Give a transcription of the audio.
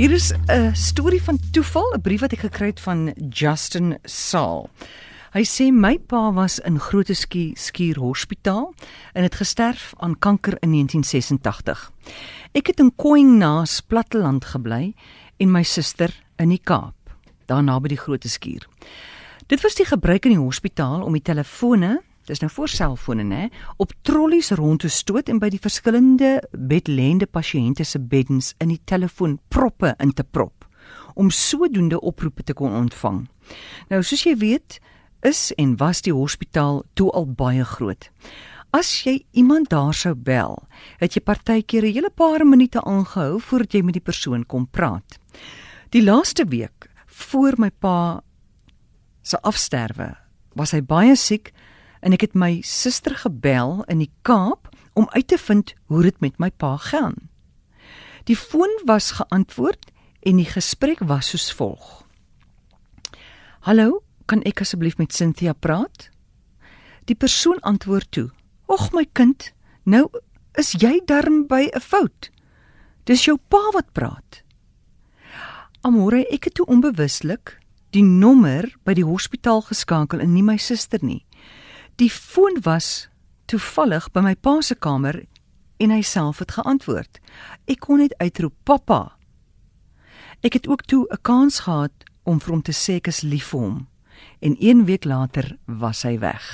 Hier is 'n storie van toeval, 'n brief wat ek gekry het van Justin Saul. Hy sê my pa was in Grooteskier Skuur Hospitaal en het gesterf aan kanker in 1986. Ek het in Koing na Splatteland gebly en my suster in die Kaap, daar naby die Grooteskier. Dit was die gebruik in die hospitaal om die telefone dis nou voor selfone nê, op trollies rond te stoot en by die verskillende bedlende pasiënte se beddens in die telefoon proppe in te prop om sodoende oproepe te kon ontvang. Nou soos jy weet, is en was die hospitaal toe al baie groot. As jy iemand daar sou bel, het jy partykeer 'n hele paar minute aangehou voordat jy met die persoon kon praat. Die laaste week voor my pa se afsterwe, was hy baie siek en ek het my suster gebel in die Kaap om uit te vind hoe dit met my pa gaan. Die foon was geantwoord en die gesprek was soos volg. Hallo, kan ek asseblief met Cynthia praat? Die persoon antwoord toe: "Ag my kind, nou is jy darm by 'n fout. Dis jou pa wat praat." Amore, ek het toe onbewuslik die nommer by die hospitaal geskakel en nie my suster nie. Die foon was toevallig by my pa se kamer en hy self het geantwoord. Ek kon net uitroep pappa. Ek het ook toe 'n kans gehad om vir hom te sê ek is lief vir hom en 1 week later was hy weg.